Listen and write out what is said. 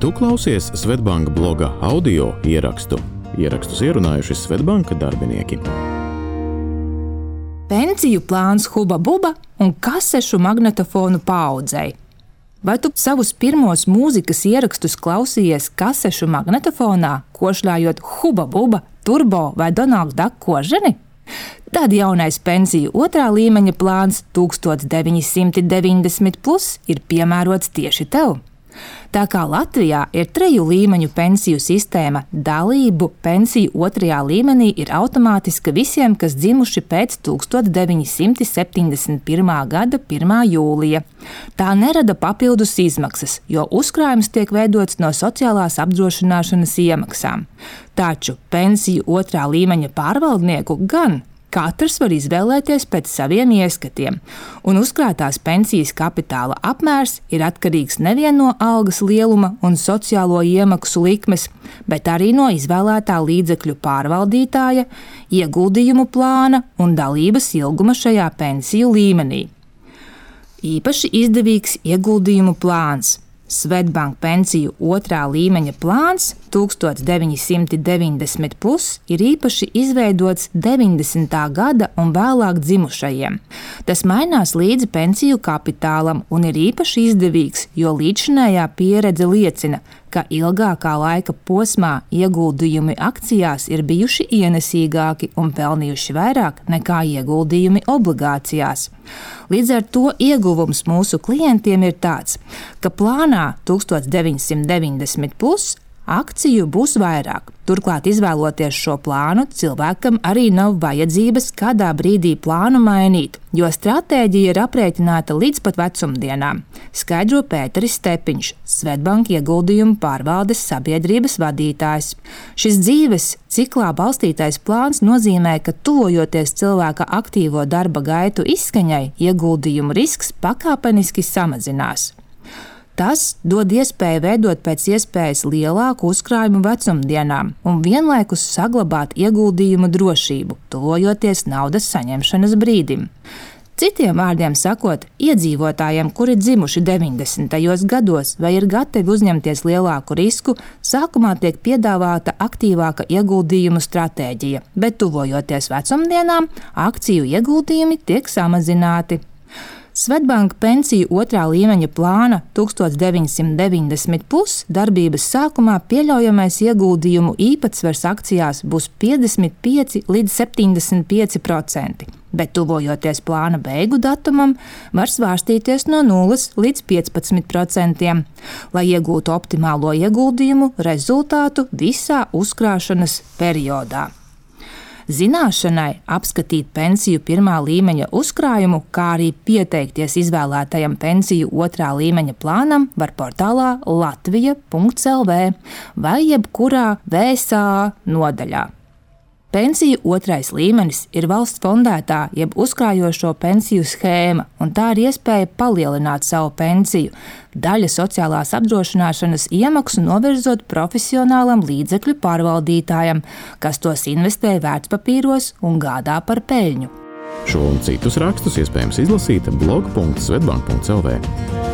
Tu klausies Svetbanka bloga audio ierakstu. Ierakstus ierunājuši Svetbanka darbinieki. Pensiju plāns Huba Buba un kasešu magnetofonu paudzei. Vai tu savus pirmos mūzikas ierakstus klausījies kasešu magnetofonā, košļājot Huba Buba, Turbo vai Donaldu Daku koženi? Tad jaunais pensiju otrā līmeņa plāns 1990 plus ir piemērots tieši tev. Tā kā Latvijā ir treju līmeņu pensiju sistēma, dalību pensiju otrajā līmenī ir automātiska visiem, kas dzimuši pēc 1971. gada 1. jūlija. Tā nerada papildus izmaksas, jo uzkrājums tiek veidots no sociālās apdrošināšanas iemaksām. Taču pensiju otrā līmeņa pārvaldnieku gan Katrs var izvēlēties pēc saviem ieskatiem, un uzkrātās pensijas kapitāla apmērs ir atkarīgs nevien no algas lieluma un sociālo iemaksu likmes, bet arī no izvēlētā līdzekļu pārvaldītāja, ieguldījumu plāna un dalības ilguma šajā pensiju līmenī. Īpaši izdevīgs ieguldījumu plāns Svetbank pensiju otrā līmeņa plāns 1990 plus ir īpaši izveidots 90. gada un vēlāk dzimušajiem. Tas mainās līdzi pensiju kapitālam un ir īpaši izdevīgs, jo līdzinājā pieredze liecina, ka ilgākā laika posmā ieguldījumi akcijās ir bijuši ienesīgāki un pelnījuši vairāk nekā ieguldījumi obligācijās. Līdz ar to ieguvums mūsu klientiem ir tāds, ka plānā 1990 plus akciju būs vairāk. Turklāt, izvēloties šo plānu, cilvēkam arī nav vajadzības kādā brīdī plānu mainīt, jo stratēģija ir aprēķināta līdz pat vecumdienām, skaidro Pēteris Stepiņš, Svetbanka ieguldījumu pārvaldes sabiedrības vadītājs. Šis dzīves ciklā balstītais plāns nozīmē, ka tuvojoties cilvēka aktīvo darba gaitu izskaņai, ieguldījumu risks pakāpeniski samazinās. Tas dod iespēju veidot pēc iespējas lielāku uzkrājumu vecumdienām un vienlaikus saglabāt ieguldījumu drošību, tuvojoties naudas saņemšanas brīdim. Citiem vārdiem sakot, iedzīvotājiem, kuri dzimuši 90. gados vai ir gatavi uzņemties lielāku risku, sākumā tiek piedāvāta aktīvāka ieguldījumu stratēģija, bet tuvojoties vecumdienām, akciju ieguldījumi tiek samazināti. Svetbanka pensiju otrā līmeņa plāna 1990 plus darbības sākumā pieļaujamais ieguldījumu īpatsvars akcijās būs 55 līdz 75 procenti, bet tuvojoties plāna beigu datumam, var svārstīties no 0 līdz 15 procentiem, lai iegūtu optimālo ieguldījumu rezultātu visā uzkrāšanas periodā. Zināšanai apskatīt pensiju pirmā līmeņa uzkrājumu, kā arī pieteikties izvēlētajam pensiju otrā līmeņa plānam, var portālā Latvija.CLV vai jebkurā VSA nodaļā. Pensiju otrais līmenis ir valsts fondētā jeb uzkrājošo pensiju schēma, un tā ir iespēja palielināt savu pensiju, daļa sociālās apdrošināšanas iemaksu novirzot profesionālam līdzekļu pārvaldītājam, kas tos investē vērtspapīros un gādā par peļņu. Šo un citus rakstus iespējams izlasīt blog.svetbank.cl.